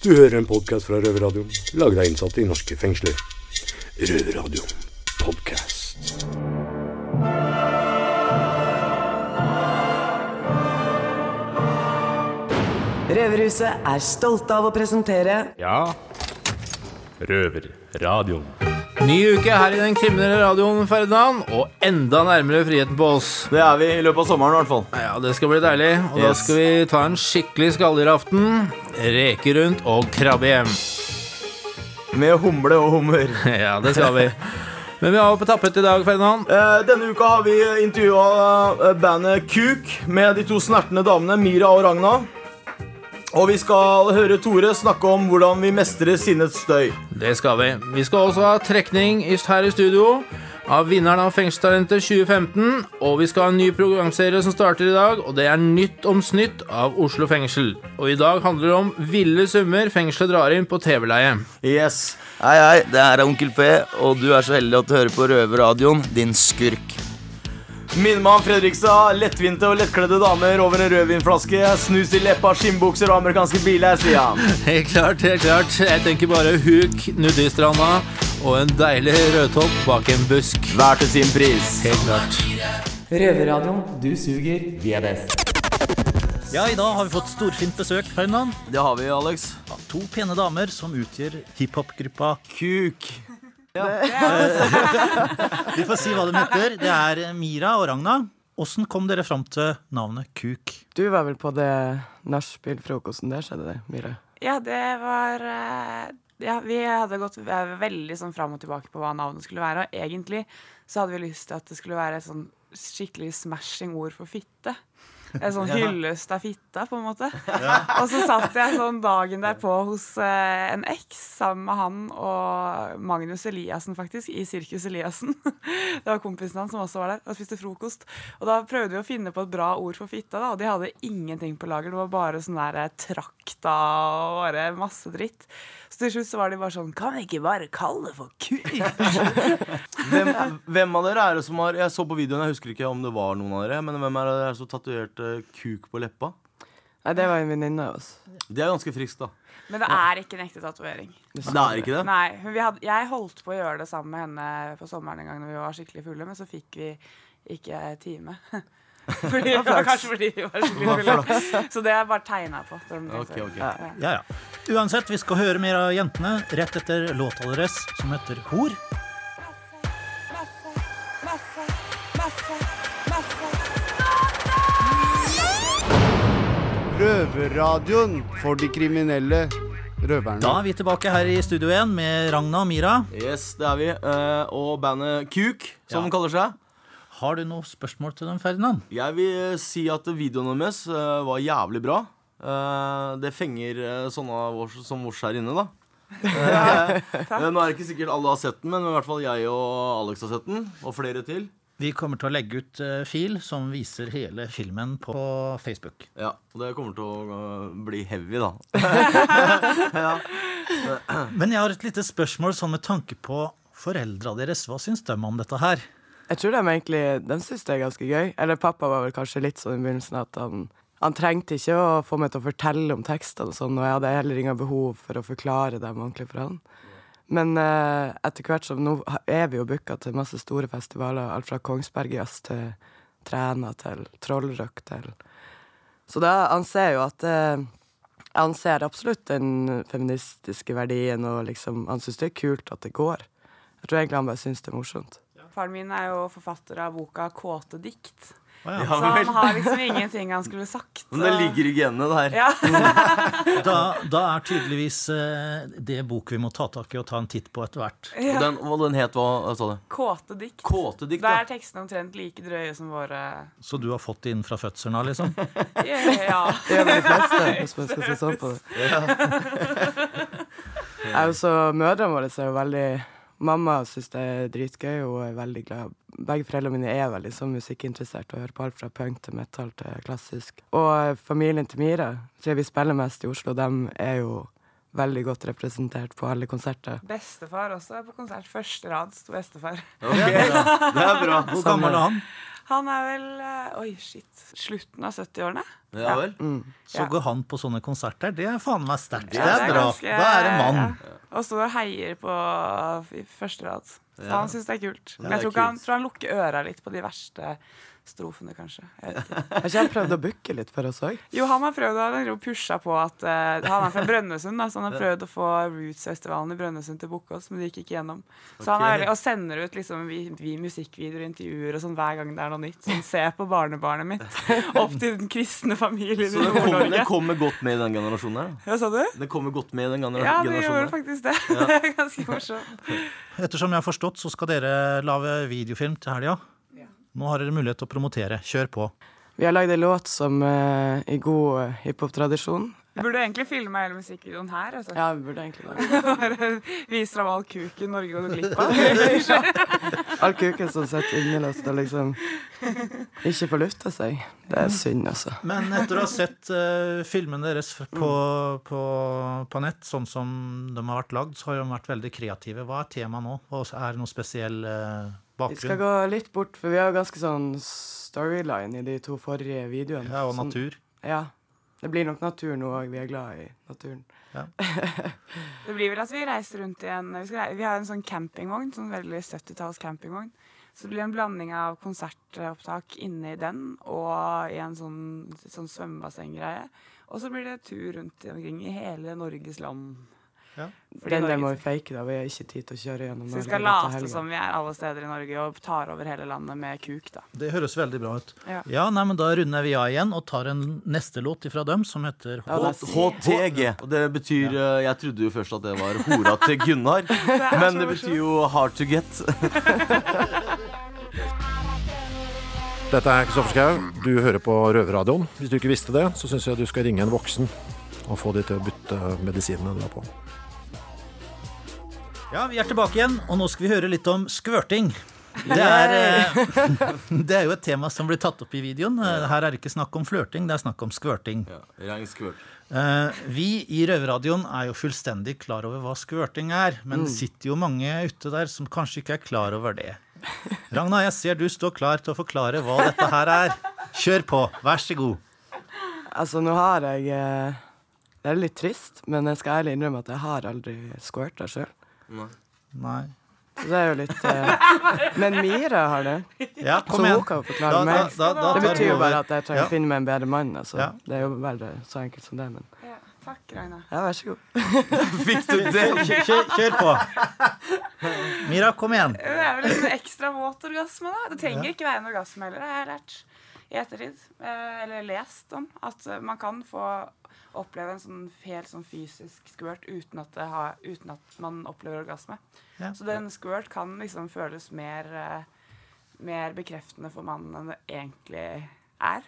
Du hører en podkast fra Røverradioen, laget av innsatte i norske fengsler. Røverradioen podkast. Røverhuset er stolte av å presentere Ja. Røverradioen. Ny uke her i den kriminelle radioen, Ferdinand, og enda nærmere friheten på oss. Det er vi i løpet av sommeren, i hvert fall. Ja, Det skal bli deilig. Og da skal vi ta en skikkelig skalldyraften, reke rundt og krabbe hjem. Med humle og hummer. Ja, det skal vi. Men vi har på tappet i dag, Ferdinand. Eh, denne uka har vi intervjua bandet Kuk med de to snertne damene Mira og Ragna. Og vi skal høre Tore snakke om hvordan vi mestrer sinnets støy. Det skal vi. Vi skal også ha trekning her i studio av vinneren av Fengselstalentet 2015. Og vi skal ha en ny programserie som starter i dag, og det er Nytt om snytt av Oslo fengsel. Og i dag handler det om ville summer fengselet drar inn på TV-leie. Yes. Hei, hei, det er Onkel P, og du er så heldig at du hører på Røverradioen, din skurk. Minnemann Fredrikstad. Lettvinte og lettkledde damer over en rødvinflaske. Snus i leppa, skinnbukser og amerikanske biler, sier han. Helt klart, helt klart. Jeg tenker bare huk, nudistranda og en deilig rødtopp bak en busk. Hver til sin pris. Helt klart. Røverradioen. Du suger, vi er best. Ja, i dag har vi fått storfint besøk, Ferdinand. Det har vi, Alex. Av to pene damer som utgjør hiphop-gruppa Kuk. Vi får si hva de heter. Det er Mira og Ragna. Åssen kom dere fram til navnet Kuk? Du var vel på det nachspiel-frokosten der, skjedde det, Mira? Ja, det var eh, Ja, vi hadde gått veldig sånn fram og tilbake på hva navnet skulle være. Og egentlig så hadde vi lyst til at det skulle være et sånn skikkelig smashing ord for fitte. En sånn hyllest av fitta, på en måte. Og så satt jeg sånn dagen derpå hos eh, en eks sammen med han og Magnus Eliassen, faktisk, i Sirkus Eliassen. Det var kompisen hans som også var der og spiste frokost. Og da prøvde vi å finne på et bra ord for fitta, da, og de hadde ingenting på lager. Det var bare sånn der eh, trakta og bare masse dritt. Så til slutt så var de bare sånn Kan vi ikke bare kalle det for kuk? Hvem, hvem av dere er det som har Jeg så på videoen, jeg husker ikke om det var noen av dere, men hvem er det som tatoverte kuk på leppa? Nei, det var en venninne av oss. Det er ganske friskt, da. Men det er ikke en ekte tatovering. Det er ikke det? Nei, hun- vi hadde, jeg holdt på å gjøre det sammen med henne på sommeren en gang når vi var skikkelig fulle, men så fikk vi ikke time. Fordi, kanskje fordi vi var skikkelig fulle. Så det er bare tegna på. så de Ok, tenkte- ok. Ja. Ja, ja. Uansett, vi skal høre mer av jentene rett etter låta deres som heter Hor. Røverradioen for de kriminelle røverne. Da er vi tilbake her i studio igjen med Ragna og Mira. Yes, det er vi. Eh, og bandet Kuk, som Ja. de kaller seg. Har du noe spørsmål til dem, Ferdinand? Jeg vil eh, si at videoen deres eh, var jævlig bra. Eh, det fenger eh, sånne som oss her inne, da. Eh, nå er det ikke sikkert alle har sett den, men i hvert fall jeg og Alex har sett den. Og flere til. Vi kommer til å legge ut eh, fil som viser hele filmen på Facebook. Ja, og det kommer til å eh, bli heavy, da. Men jeg har et lite spørsmål sånn med tanke på foreldra deres. Hva syns de om dette her? Jeg tror de egentlig de syns det er ganske gøy. Eller pappa var vel kanskje litt sånn i begynnelsen at han, han trengte ikke å få meg til å fortelle om tekstene og sånn, og jeg hadde heller ingen behov for å forklare dem ordentlig for han. Men eh, etter hvert som nå er vi jo booka til masse store festivaler, alt fra Kongsbergjazz til Træna til Trollrock til Så da anser jo at eh, Jeg anser absolutt den feministiske verdien, og liksom han syns det er kult at det går. Jeg tror egentlig han bare syns det er morsomt. Faren min er jo forfatter av boka 'Kåte dikt'. Ja. Ja, Så han har liksom ingenting han skulle sagt. Men det ligger i genene, det her. Ja. Da, da er tydeligvis eh, det boken vi må ta tak i og ta en titt på etter hvert. Og den, og den het hva, sa du? Kåte dikt. Kåte dikt, Da er tekstene omtrent like drøye som våre Så du har fått det inn fra fødselen av, liksom? Ja. Det er de fleste, hvis man skal se sånn på det. Jeg er jo så Mødrene våre er jo veldig Mamma syns det er dritgøy, og er veldig glad. Begge foreldrene mine er veldig sånn musikkinteressert og hører på alt fra punk til metal til klassisk. Og familien til Mira, siden vi spiller mest i Oslo, dem er jo veldig godt representert på alle konserter. Bestefar også er på konsert. Første rad sto bestefar. Okay, Det er bra. Hvor gammel er han? Han er vel eh, Oi, shit. Slutten av 70-årene. Ja vel. Så Ja. går han på sånne konserter. Det er faen meg sterkt. Det Ja, er bra. ganske- Da er det mann. ja. Og står og heier på i første rad. Så Ja. han syns det er kult. Men jeg tror, ikke han, tror han lukker øra litt på de verste strofene, kanskje. Har ikke han prøvd å booke litt for oss òg? Jo, han har prøvd Han har pusha på at uh, Han er fra Brønnøysund, da, så han har prøvd å få Roots-festivalen i Brønnøysund til å booke oss, men det gikk ikke gjennom. Så han er Og sender ut liksom vi, vi musikkvideoer og intervjuer og sånn hver gang det er noe nytt. Sånn, se på barnebarnet mitt. Opp til den kristne familien i Så det kommer, det kommer godt med i den generasjonen her. Ja, sa du? Det kommer godt med i den gener Ja, det generasjonen her. faktisk det. Det er ganske morsomt. Ettersom jeg har forstått, så skal dere lage videofilm til helga. Nå har dere mulighet til å promotere. Kjør på. Vi har lagd en låt som uh, i god eh, hiphop-tradisjon. Vi burde egentlig filme hele musikkvideoen her. Altså. Ja, vi burde egentlig. Bare Vise fram all kuken Norge går glipp av. All kuken som sitter innelåst og liksom ikke får lufta seg. Det er synd, altså. Men etter å ha sett uh, filmene deres på, på, på nett, sånn som de har vært lagd, så har de vært veldig kreative. Hva er temaet nå? Og Er det noe spesiell eh, Vi skal gå litt bort, for vi har jo ganske sånn storyline i de to forrige videoene. Ja, og Sånn- natur. Ja. Det blir nok natur nå òg. Vi er glad i naturen. Det blir vel at vi reiser rundt i en Vi, skal, rei- vi har en sånn campingvogn, sånn veldig 70-talls campingvogn. Så det blir en blanding av konsertopptak inne i den og i en sånn, sånn svømmebassenggreie. Og så blir det tur rundt omkring i hele Norges land. Ja. Den der må vi fake, da. Vi har ikke tid til å kjøre gjennom Så vi skal late som vi er alle steder i Norge og tar over hele landet med kuk, da. Det høres veldig bra ut. Ja. Ja, nei, men Da runder vi av igjen og tar en neste låt ifra dem, som heter er HTG. Og det betyr eh, Jeg trodde jo først at det var hora til Gunnar, men det betyr jo hard to get. Dette er Kristoffer Schau. Du hører på Røverradioen. Hvis du ikke visste det, så syns jeg du skal ringe en voksen og få de til å bytte medisinene du har på. Ja, vi er tilbake igjen, og nå skal vi høre litt om skvørting. Det er, eh, det er jo et tema som blir tatt opp i videoen. Eh, Her er det ikke snakk om flørting, det er snakk om skvørting. Ja. Eh, Vi i Røverradioen er jo fullstendig klar over hva skvørting er, men det sitter jo mange ute der som kanskje ikke er klar over det. Ragna, jeg ser du står klar til å forklare hva dette her er. Kjør på, vær så god. Altså, nå har jeg eh, Det er litt trist, men jeg skal ærlig innrømme at jeg har aldri squirta sjøl. Nei. Nei. det er jo litt eh, Men Mira har det. Ja, Så kom hun igjen. kan jo forklare da, meg. da, da Det betyr jo bare at jeg trenger Ja. å finne meg en bedre mann. Altså. Ja. Det er jo bare så enkelt som det, men Ja, takk, Ragna. ja, vær så god. Fikk du det? Kjør, kjør, kjør på. Mira, kom igjen. Det er vel en ekstra våt orgasme, da. Det trenger ikke være en orgasme heller, jeg har jeg lært i ettertid. Eh, Eller lest om. At man kan få oppleve en sånn helt sånn fysisk squirt uten at, har, uten at man opplever orgasme. Ja. Så den squirt kan liksom føles mer, eh, mer bekreftende for mannen enn det egentlig er.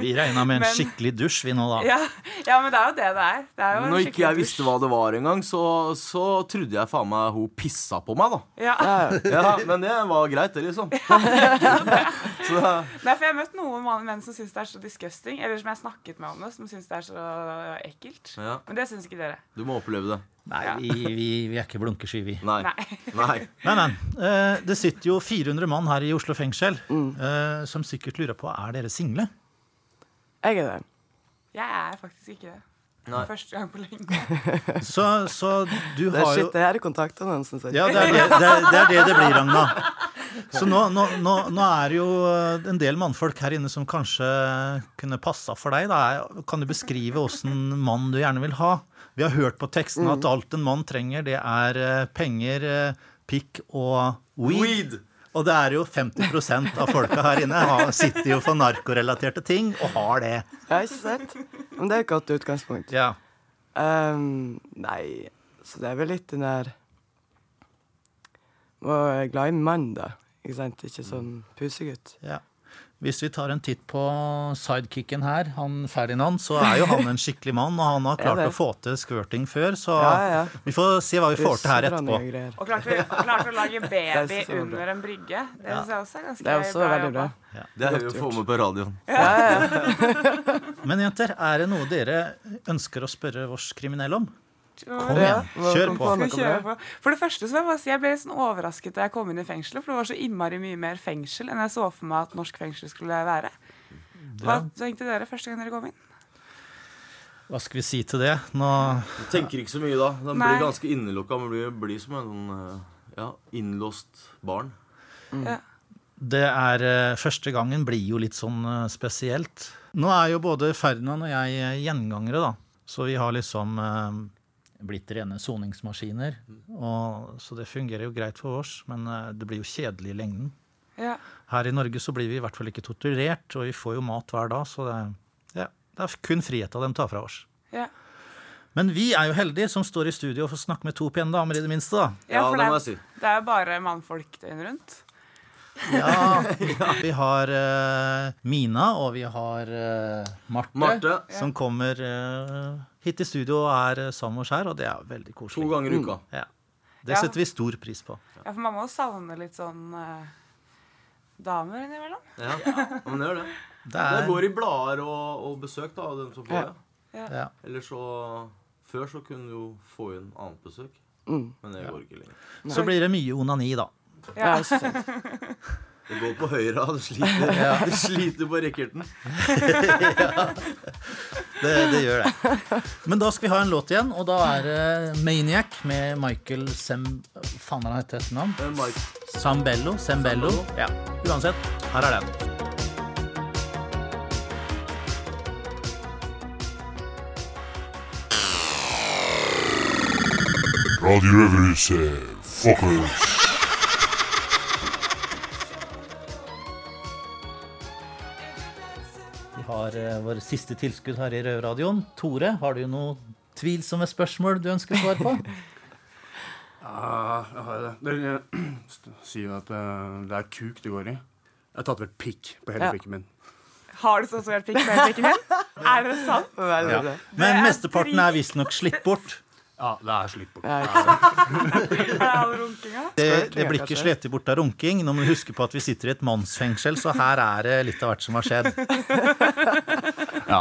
Vi regna med en Men- skikkelig dusj, vi nå, da. Ja, ja, men det er jo det det er. Det er jo Når ikke jeg dusj. visste hva det var engang, så, så trodde jeg faen meg hun pissa på meg, da. Ja. Ja, Men det var greit, det, liksom. Så det, Nei, for jeg har møtt noen menn som syns det er så disgusting, eller som jeg har snakket med om det, som syns det er så ekkelt. ja, Men det syns ikke dere. du må oppleve det. Nei, vi, vi, vi er ikke blunkesky, vi. Nei. Nei. Nei. Men, eh, Det sitter jo 400 mann her i Oslo fengsel eh, som sikkert lurer på er dere single. Jeg er det. Jeg er faktisk ikke det. Nei. Første gang på lenge. Så, så du har jo shit, det her er kontaktannonsen. Ja, det er det det, er, det, er det det blir, Ragna. Så nå, nå, nå, nå er det jo en del mannfolk her inne som kanskje kunne passa for deg. Da. Kan du beskrive åssen mann du gjerne vil ha? Vi har hørt på teksten at alt en mann trenger, det er eh, penger, eh, pikk og weed. Weed! Og det er jo 50% av folka her inne sitter jo for narkorelaterte ting og har det. Ja, ikke sant? Men det er et godt utgangspunkt. Ja. Um, nei, så det er vel litt den der Var glad i mann, da. Ikke sant? Ikke sånn pusegutt. Ja. Hvis vi tar en titt på sidekicken her, han Ferdinand, så er jo han en skikkelig mann, og han har klart å få til squirting før, så Ja, ja. vi får se hva vi får til her etterpå. Og klarte, og å lage baby er bra. under en brygge. Det syns jeg også er ganske Det er også veldig bra. bra. Det er jo å få med på radioen. Ja, ja. Men jenter, er det noe dere ønsker å spørre vårs kriminelle om? Kom igjen, kjør på. på. Skal vi kjøre på? For det første så var jeg bare si jeg ble litt sånn overrasket da jeg kom inn i fengselet, for det var så innmari mye mer fengsel enn jeg så for meg at norsk fengsel skulle være. Hva tenkte dere første gang dere kom inn? Hva skal vi si til det? Nå Du tenker ikke så mye da. Den Nei. blir ganske innelukka. Man blir, blir som en sånn eh, ja, innlåst barn. Ja. Det er eh, Første gangen blir jo litt sånn eh, spesielt. Nå er jo både Ferdinand og jeg gjengangere, da. Så vi har liksom blitt rene soningsmaskiner. Og, så det fungerer jo greit for oss, men eh, det blir jo kjedelig i lengden. Ja. Her i Norge så blir vi i hvert fall ikke torturert, og vi får jo mat hver dag, så det, ja, det er kun friheta de tar fra oss. Ja. Men vi er jo heldige som står i studio og får snakke med to pene damer, i det minste. da. Ja, for det det, si. det er bare mannfolk døgnet rundt. Ja, Vi har uh, Mina, og vi har uh, Marte, Marte. som kommer eh, hit i studio er Sam sammen Skjær, og det er veldig koselig. To ganger i uka. Ja. Det Ja. setter vi stor pris på. Ja, for man må jo savne litt sånn eh, damer innimellom. Ja, ja, men det gjør det. Det Det er, går i blader og, og besøk, da, av dem som får Ja. det. ja. Eller så Før så kunne du jo få inn annet besøk, Mm. men det går ikke lenger. Så blir det mye onani, da. Ja. Det går på høyre, du sliter, du sliter på racketen. Det, det gjør det. Men da skal vi ha en låt igjen, og da er det Maniac med Michael Sem... Faen han heter etter navn? Sambello, Mike, Sambello? Sembello? Ja. Uansett, her er den. Radio Røverhuset, fuckers. Vi har eh, vår siste tilskudd her i Røverradioen. Tore, har du noen tvilsomme spørsmål du ønsker svar på? Ja, jeg har det. Dere eh, sier at eh, det er kuk det går i. Jeg har tatt vel pikk på hele Ja. pikken min. Har du tatovert pikk på hele pikken din? Er det sant? Ja. Men er mesteparten er visstnok slitt bort. Ja, det er slitt bort. Ikke? Det, det blir ikke slitt bort av runking. Nå må du huske på at vi sitter i et mannsfengsel, så her er det litt av hvert som har skjedd. Ja,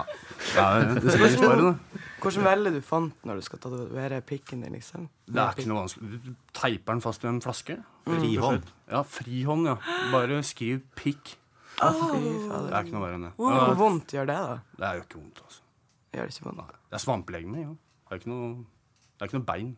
ja det skal sies spørre, da. Hvordan velger du font når du skal tatovere pikken din, liksom? Det er ikke noe vanskelig. Du teiper den fast i en flaske. Frihånd. Ja, frihånd, ja. Bare skriv pikk. Fy Det er ikke noe verre enn det. Hvor vondt gjør det, da? Det er jo ikke vondt, altså. Gjør det ikke vondt? Det er svampelegeme, ja. Det er ikke noe, det er ikke noe bein.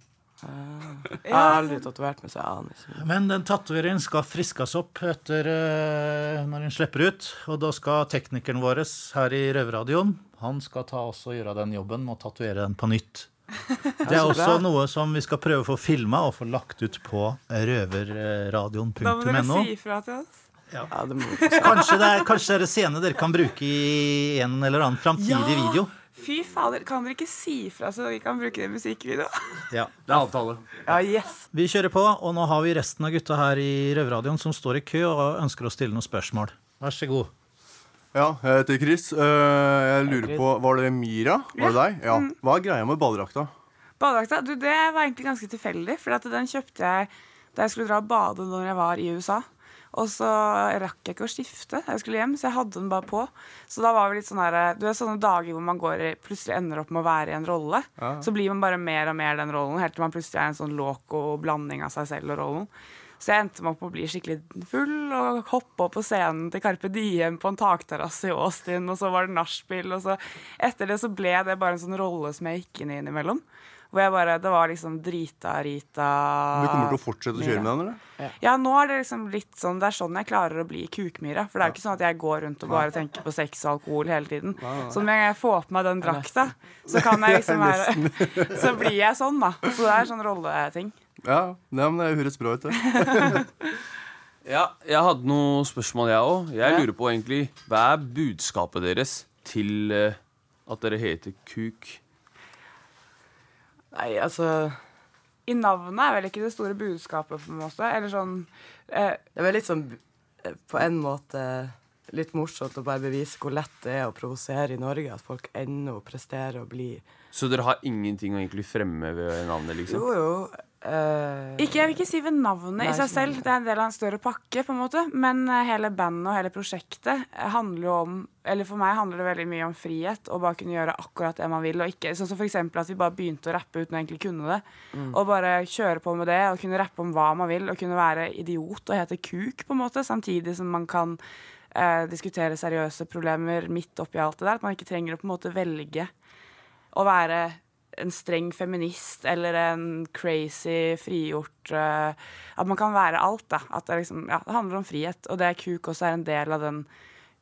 Jeg har aldri tatovert meg, så jeg aner ikke. Men den tatoveringen skal friskes opp etter eh, når den slipper ut. Og da skal teknikeren vår her i Røverradioen han skal ta oss og gjøre den jobben med å tatovere den på nytt. Det er også noe som vi skal prøve å få filma og få lagt ut på Da må dere si ifra til oss. Ja, det Kanskje det er, kanskje det er en scene dere kan bruke i en eller annen framtidig Ja! video. Fy fader, kan dere ikke si ifra så vi kan bruke det i musikkvideo? Ja. Det er avtale. Ja, yes. Vi kjører på, og nå har vi resten av gutta her i Røverradioen som står i kø og ønsker å stille noen spørsmål. Vær så god. Ja, jeg heter Chris. Eh, jeg lurer på, Var det Mira? Var det deg? Ja. Hva er greia med badedrakta? Badedrakta, du, det var egentlig ganske tilfeldig, for at den kjøpte jeg da jeg skulle dra og bade når jeg var i USA. Og så rakk jeg ikke å skifte. Jeg skulle hjem, så jeg hadde den bare på. Så da var vi litt sånn her Du vet sånne dager hvor man går plutselig ender opp med å være i en rolle. Så blir man bare mer og mer den rollen, helt til man plutselig er en sånn loco blanding av seg selv og rollen. Så jeg endte meg opp med å bli skikkelig full og hoppe opp på scenen til Carpe Diem på en takterrasse i Austin, og så var det nachspiel, og så Etter det så ble det bare en sånn rolle som jeg gikk inn i innimellom. Hvor jeg bare, Det var liksom drita Rita Du kommer til å fortsette å kjøre med den? eller? Ja, nå er det liksom litt sånn Det er sånn jeg klarer å bli kukmyra. For det er jo ikke sånn at jeg går rundt og bare tenker på sex og alkohol hele tiden. Så gang jeg får på meg den drakta, så kan jeg liksom være Så blir jeg sånn, da. Så det er sånn rolleting. Ja, Nei, men det høres bra ut. det. Ja, jeg hadde noen spørsmål, jeg òg. Jeg lurer på egentlig Hva er budskapet deres til eh, at dere heter Kuk? Nei, altså I navnet er vel ikke det store budskapet, på en måte. Eller sånn eh, Det er vel litt sånn eh, på en måte litt morsomt å bare bevise hvor lett det er å provosere i Norge. At folk ennå presterer å bli Så dere har ingenting å egentlig fremme ved navnet, liksom? Jo, jo. Eh, Ikke, jeg vil ikke si ved navnet i seg selv, det er en del av en større pakke, på en måte. Men eh, hele bandet og hele prosjektet handler jo om Eller for meg handler det veldig mye om frihet. Og bare kunne gjøre akkurat det man vil. Og ikke, sånn som for at vi bare begynte å rappe uten å egentlig kunne det. Mm. Og bare kjøre på med det og kunne rappe om hva man vil. Og kunne være idiot og hete kuk, på en måte. Samtidig som man kan eh, diskutere seriøse problemer midt oppi alt det der. At man ikke trenger å på en måte velge å være en streng feminist eller en crazy frigjort uh, At man kan være alt, da. At det, liksom, ja, det handler om frihet. Og det er kuk også er en del av den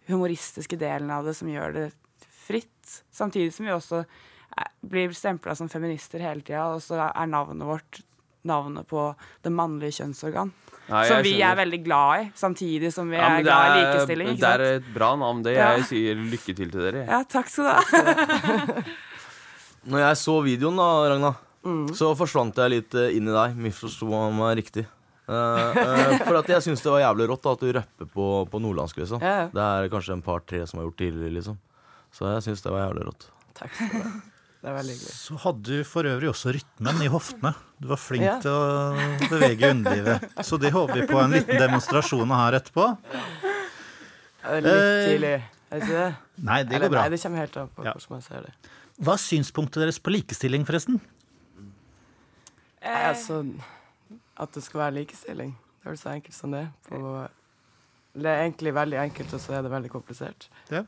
humoristiske delen av det som gjør det fritt. Samtidig som vi også eh, blir stempla som feminister hele tida, og så er navnet vårt navnet på det mannlige kjønnsorgan. Nei, som vi er veldig glad i, samtidig som vi Ja, er det glad i er, likestilling. det er et bra navn, det. Ja. Jeg sier lykke til til dere. Ja, takk skal du ha. Når jeg så videoen, da, Ragna, Mm. så forsvant jeg litt eh, inn i deg. Misforsto meg riktig. Uh, uh, for at jeg syns det var jævlig rått da, at du rapper på, på nordlandsk. liksom Ja. Det er kanskje en par-tre som har gjort tidligere. liksom Så jeg syns det var jævlig rått. Takk skal du ha. Det er veldig hyggelig. Så hadde du for øvrig også rytmen i hoftene. Du var flink Ja. til å bevege underlivet. Så det håper vi på en liten demonstrasjon her etterpå. Det er litt tidlig, er det ikke det? Nei, det Eller, går bra. Nei, det kommer helt an på Ja. hvordan man ser det. Hva er synspunktet deres på likestilling, forresten? Eh, altså, at det skal være likestilling. Det er vel så enkelt som det. På, det er egentlig veldig enkelt, og så er det veldig komplisert. Ja.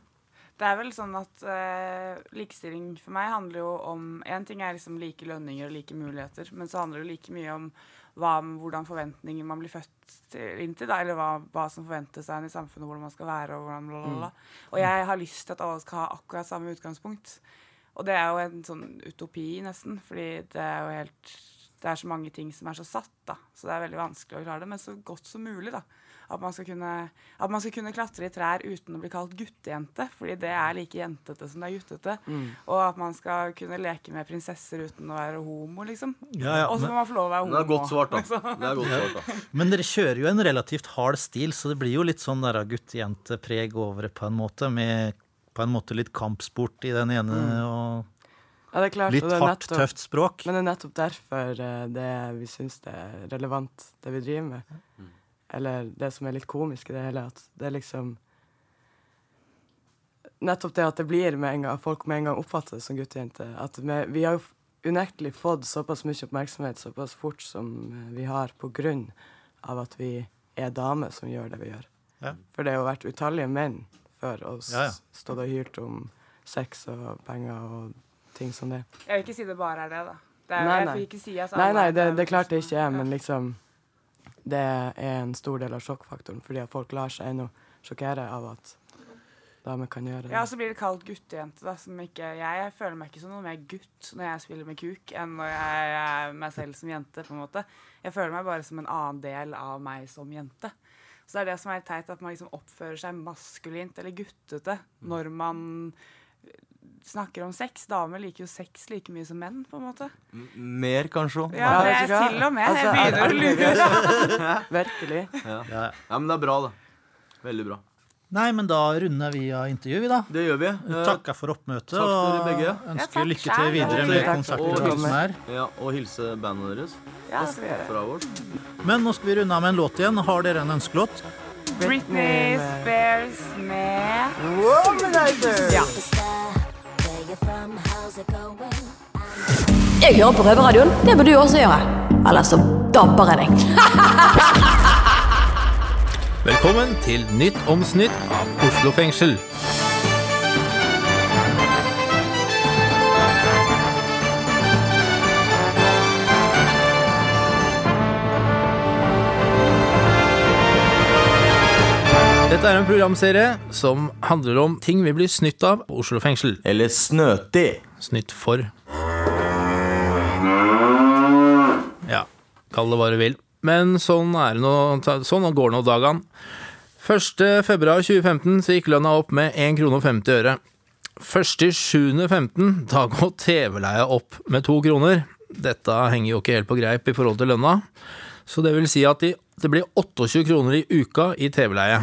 Det er vel sånn at eh, likestilling for meg handler jo om Én ting er liksom like lønninger og like muligheter, men så handler det jo like mye om hva, hvordan forventninger man blir født til, inn til, da, eller hva, hva som forventes av en i samfunnet, hvordan man skal være og hvordan bla, bla, bla. Og jeg har lyst til at alle skal ha akkurat samme utgangspunkt. Og det er jo en sånn utopi, nesten, fordi det er jo helt Det er så mange ting som er så satt, da. Så det er veldig vanskelig å klare det, men så godt som mulig, da. At man skal kunne, at man skal kunne klatre i trær uten å bli kalt guttejente, fordi det er like jentete som det er guttete. Mm. Og at man skal kunne leke med prinsesser uten å være homo, liksom. Ja, ja, og så må man få lov å være homo. Det er godt svart, da. liksom. Det er godt svart, da. Men dere kjører jo en relativt hard stil, så det blir jo litt sånn der guttejentepreg over det på en måte, med på en måte litt kampsport i den ene Mm. og Ja, det er klart, litt og det er hardt, nettopp- tøft språk. Men det er nettopp derfor eh, det, vi syns det er relevant, det vi driver med. Eller det som er litt komisk i det hele, at det er liksom Nettopp det at det blir med en gang, folk med en gang oppfatter det som guttejente. At vi, vi har jo unektelig fått såpass mye oppmerksomhet såpass fort som eh, vi har, på grunn av at vi er damer som gjør det vi gjør. Ja. For det har jo vært utallige menn før og Ja, ja. stått og hylt om sex og penger og ting som det. Jeg vil ikke si det bare er det, da. Det er, Nei, jeg nei. vil ikke si at Nei, nei, er det, det det er klart det ikke er, men liksom Det er en stor del av sjokkfaktoren, fordi at folk lar seg ennå sjokkere av at damer kan gjøre det. Ja, så blir det kalt guttejente, da. Som ikke, jeg, jeg føler meg ikke som noe mer gutt når jeg spiller med kuk, enn når jeg er meg selv som jente, på en måte. Jeg føler meg bare som en annen del av meg som jente. Så det er det som er teit, at man liksom oppfører seg maskulint eller guttete når man snakker om sex. Damer liker jo sex like mye som menn, på en måte. Mer, kanskje. Ja, det er til og med. Jeg Altså, begynner å lure. Virkelig. Ja. ja, men det er bra, da. Veldig bra. Nei, men da runder vi av intervjuet, vi, da. Det gjør vi. Eh, Takker for oppmøtet Takk til dere og begge. ønsker lykke til videre med konserten. og. Ja, og hilse bandet deres. Ja, det skal vi gjøre. Fra oss. Men nå skal vi runde av med en låt igjen. Har dere en ønskelåt? Britney Spears med Womanizer! Ja. Jeg hører på Røverradioen. Det bør du også gjøre. Eller så dabber jeg deg. Velkommen til Nytt om snytt av Oslo fengsel. Dette er en programserie som handler om ting vi blir snytt av på Oslo fengsel. Eller snøti. Snytt for. Ja, kall det hva du vil. Men sånn, er det nå, sånn går nå dagene. 1. februar 2015 så gikk lønna opp med 1 krone og 50 øre. 1.7.15 da går TV-leia opp med 2 kroner. Dette henger jo ikke helt på greip i forhold til lønna. Så det vil si at de, det blir 28 kroner i uka i TV-leie.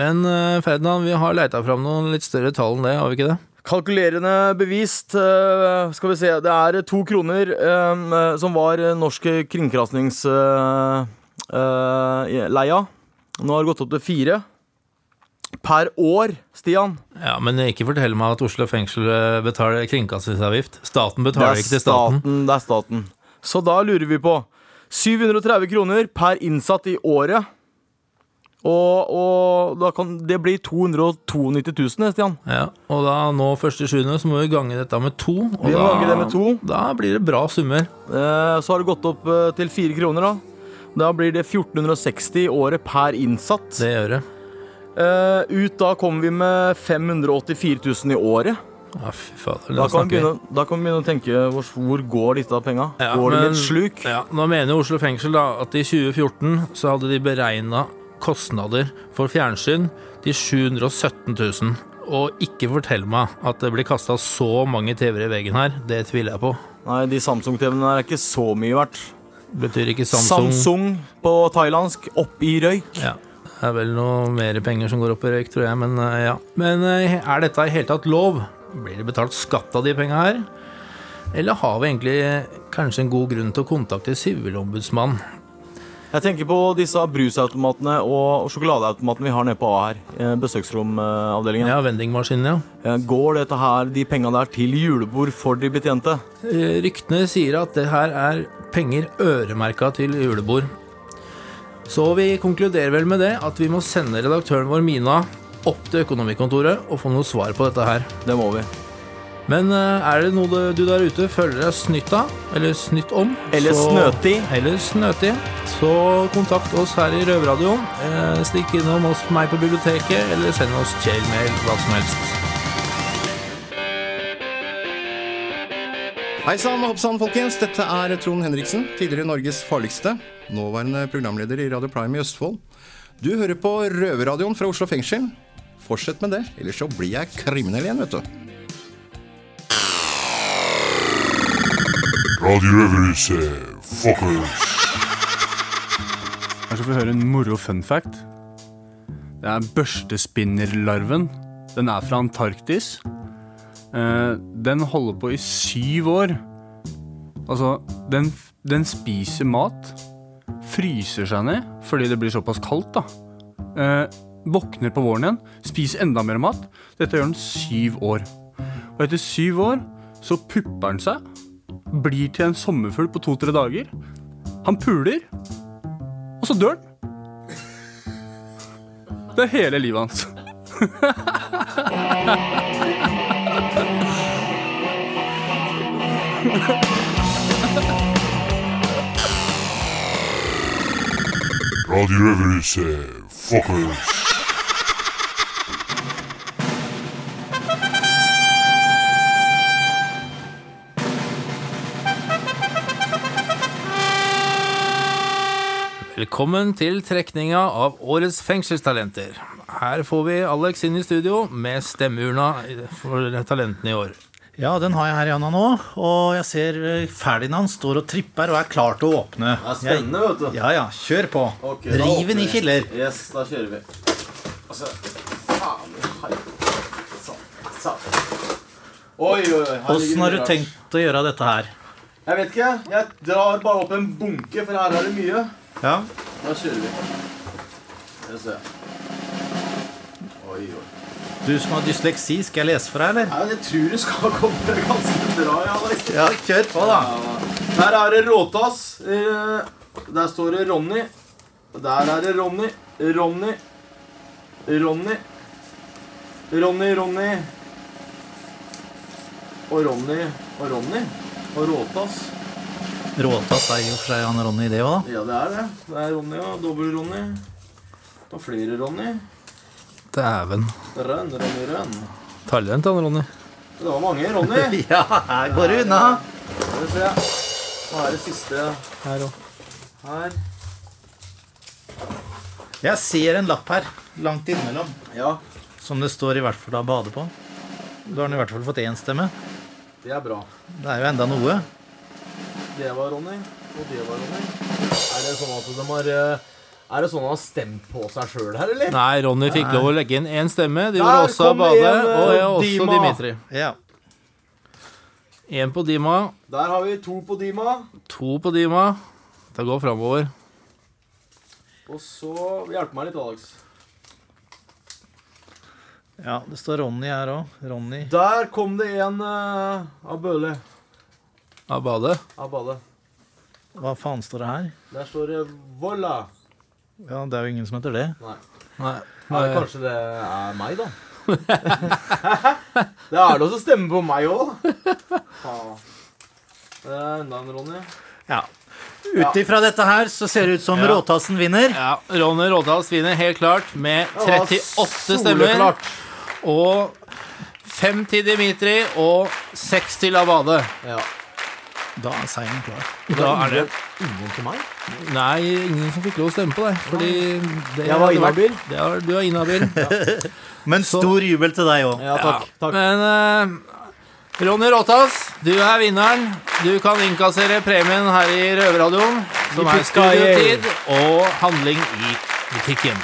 Men eh, Ferdinand, vi har leita fram noen litt større tall enn det, har vi ikke det? Kalkulerende bevist. eh, skal vi se. Det er to kroner eh, som var norsk kringkastingsleia. Nå har det gått opp til fire. Per år, Stian. Ja, Men ikke fortell meg at Oslo fengsel eh, betaler kringkastingsavgift. Staten betaler ikke til staten. staten. Det er staten. Så da lurer vi på 730 kroner per innsatt i året. Og, og da kan det bli 292 000, Stian. Ja, og da nå 1.7. så må vi gange dette med to. Og Vi må da, gange det med to. Da blir det bra summer. Eh, Så har det gått opp eh, til fire kroner, da. Da blir det 1460 i året per innsatt. Det gjør det. Eh, ut da kommer vi med 584 000 i året. Ja, fy fader. Da kan, vi begynne, da kan vi begynne å tenke hvor, hvor går disse penga? Ja, går det men- litt sluk? Ja, nå mener Oslo fengsel da at i 2014 så hadde de beregna kostnader for fjernsyn til 717 000. Og ikke fortell meg at det blir kasta så mange TV-er i veggen her. Det tviler jeg på. Nei, de Samsung-TV-ene er ikke så mye verdt. Betyr ikke Samsung Samsung på thailandsk, opp i røyk. Ja. Det er vel noe mer penger som går opp i røyk, tror jeg, men eh, ja. Men eh, er dette i hele tatt lov? Blir det betalt skatt av de penga her? Eller har vi egentlig eh, kanskje en god grunn til å kontakte Sivilombudsmannen? Jeg tenker på disse brusautomatene og sjokoladeautomatene vi har nede på A her. eh, Besøksromavdelingen. Ja, vendingmaskinen, ja. Eh, Går dette her, de penga der til julebord for de betjente? Eh, Ryktene sier at det her er penger øremerka til julebord. Så vi konkluderer vel med det at vi må sende redaktøren vår Mina opp til Økonomikontoret og få noe svar på dette her. Det må vi. Men eh, er det noe du- der ute føler deg snytt av, eller snytt om Eller så- snøti. Eller snøtig. så kontakt oss her i Røverradioen. Eh, Stikk innom oss meg på biblioteket, eller send oss jailmail, hva som helst. Hei sann og hopp sann, folkens. Dette er Trond Henriksen, tidligere Norges farligste. Nåværende programleder i Radio Prime i Østfold. Du hører på Røverradioen fra Oslo fengsel. Fortsett med det, ellers så blir jeg kriminell igjen, vet du. Radio Røverhuset, fuckers. Her skal vi høre en moro fun fact. Det er børstespinnerlarven. Den er fra Antarktis. Eh, den holder på i syv år. Altså, den, den spiser mat, fryser seg ned fordi det blir såpass kaldt, da. Eh, våkner på våren igjen, spiser enda mer mat. Dette gjør den syv år. Og etter syv år så pupper den seg, blir til en sommerfugl på to-tre dager. Han puler, og så dør han. Det er hele livet hans. Radio Røverhuset, fuckers. Velkommen til trekninga av årets fengselstalenter. Her får vi Alex inn i studio med stemmeurna for talentene i år. Ja, den har jeg her i hånda nå, og jeg ser eh, Ferdinand står og tripper og er klar til å åpne. Det er spennende, vet du. Ja, ja, kjør på. Okay, Riv den i filler. Yes, da kjører vi. Altså, faen. Sånn, sånn. Oi, oi, oi. Åssen har du tenkt å gjøre dette her? Jeg vet ikke. Jeg drar bare opp en bunke, for her er det mye. Ja, Da kjører vi. Skal vi se. Oi, oi. Du som har dysleksi, skal jeg lese for deg, eller? Nei, jeg tror det skal komme ganske bra, ja. Ja, kjør på, da. Her er det Råtass. Eh, Der står det Ronny. Der er det Ronny. Ronny. Ronny. Ronny, Ronny. Og Ronny og Ronny. Og Råtass. Råtass er jo for seg han Ronny, det òg, da. Ja, det er det. Det er Ronny og dobbel-Ronny. Og flere Ronny. Dæven. Rønn, Ronny, rønn. Talent, han, Ronny. Det var mange Ronny. Ja, her går det unna. Skal vi se. Nå er det siste her òg. Her. Jeg ser en lapp her, langt innimellom, Ja, som det står i hvert fall da bade på. Du har i hvert fall fått én stemme. det er bra. Det er jo enda noe. Det var Ronny, og det var Ronny. Er det sånn at de har eh, Er det sånn han har stemt på seg sjøl her, eller? Nei, Ronny fikk lov å legge inn én stemme. Det Der gjorde også kom det Abade en, eh, og også Dima. Dimitri. Ja. Én på Dima, Der har vi to på Dima. to på Dima. Det går framover. Og så Hjelp meg litt, Alex. ja, det står Ronny her òg. Ronny. Der kom det en uh, av Bøhle. Abade. Abade. Hva faen står det her? Der står det Volla. Ja, Det er jo ingen som heter det. Nei. Nei. Nei, kanskje det er meg, da? det er det som stemmer på meg òg. Enda en Ronny. Ja. Ut ifra dette her så ser det ut som Ja. Råtassen vinner. Ja, Ronny Råtass vinner helt klart med 38 stemmer. Og fem til Dimitri og seks til Abade. Da er seieren klar. Da er det ingen til meg? Nei, ingen som fikk lov å stemme på deg. Fordi det Jeg var inhabil. Du er inhabil. Men stor jubel til deg òg. Ja, Men uh, Ronny Råtas, du er vinneren. Du kan innkassere premien her i Røverradioen, som er studiotid og handling i butikken.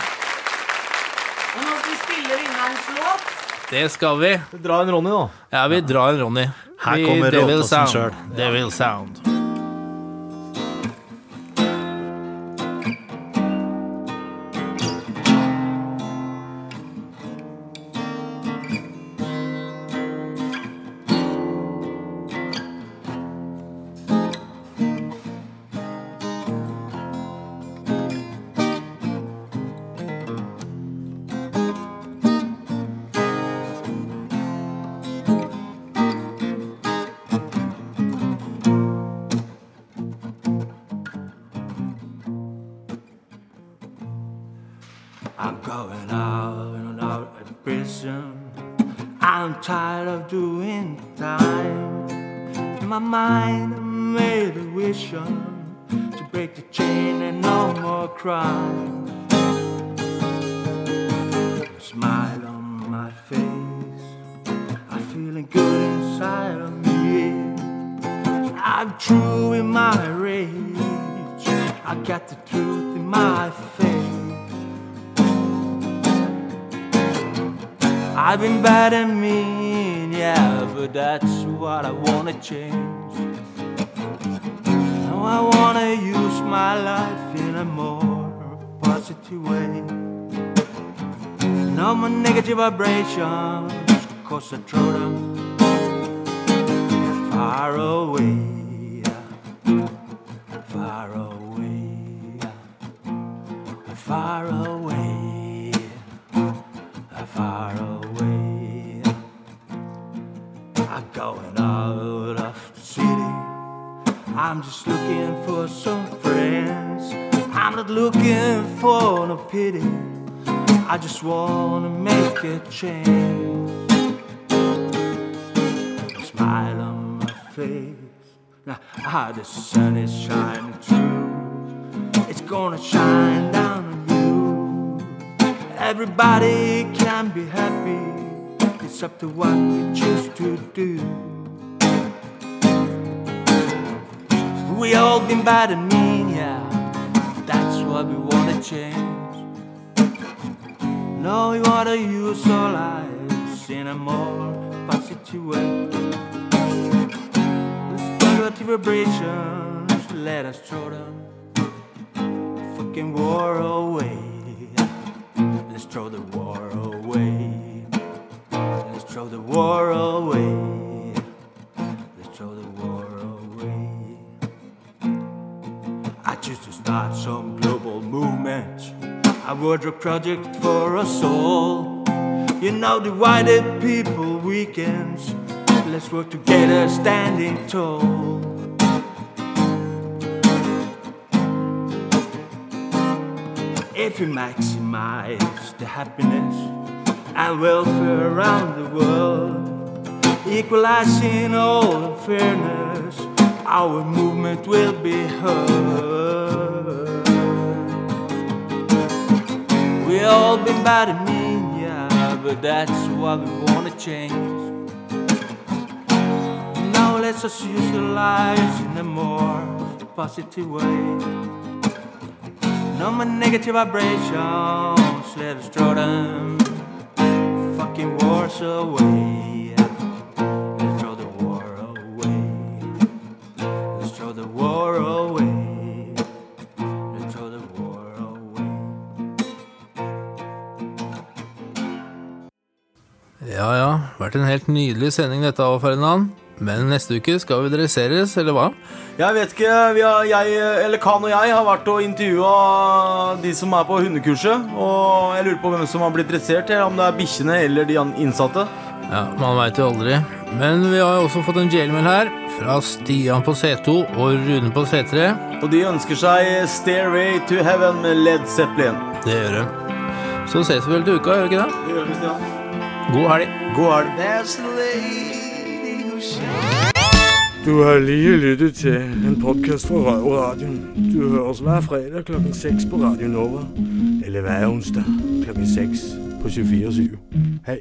Og nå skal vi spille vinnerens låt. Det skal vi. Dra en Ronny, da. Ja, vi drar en Ronny. Her Vi- kommer Devil Råtassen Sound. selv. Devil Sound. Good inside of me. I'm true in my rage. I got the truth in my face. I've been bad and mean, yeah, but that's what I wanna change. Now I wanna use my life in a more positive way. No more negative vibrations, cause I throw them far away, far away, far away, far away. I'm going out of the city. I'm just looking for some friends. I'm not looking for no pity. I just wanna make a change. Face. Now, ah, the sun is shining through. It's gonna shine down on you. Everybody can be happy. It's up to what we choose to do. We all been bad and mean, yeah. That's what we wanna change. No, we wanna use our lives in a more positive way. Let's vibrations, let us throw them fucking war away. Let's throw the war away. Let's throw the war away. Let's throw the war away. I choose to start some global movement. A wardrobe project for us all. You know, divided people weekends. Let's work together, standing tall. If you maximize the happiness and welfare around the world, equalizing all fairness, our movement will be heard. We all been bad and mean, yeah, but that's what we wanna change. Let's use our lives in a more positive way. No more negative vibrations. Let us throw them fucking wars away. Let's throw the war away. Let's throw the war away. Let's throw the war away. Ja ja, vært en helt nydelig sending dette av Ferdinand. Men neste uke skal vi dresseres, eller hva? Jeg vet ikke, vi har, jeg, eller Kan og jeg har vært og intervjua de som er på hundekurset. Og jeg lurer på hvem som har blitt dressert, eller om det er bikkjene eller de innsatte. Ja, Man veit jo aldri. Men vi har også fått en jailmail her, fra Stian på C2 og Rune på C3. Og de ønsker seg 'Stairway to Heaven' med Led Zeppelin. Det gjør de. Så ses vi vel til uka, gjør vi ikke det? Det gjør vi, Stian. God helg. God helg. Du har lige lyttet til en podcast fra Røverradioen. Du høres hver fredag klokken 6 på Radio Nova. Eller hver onsdag klokken 6 på 24 Hej.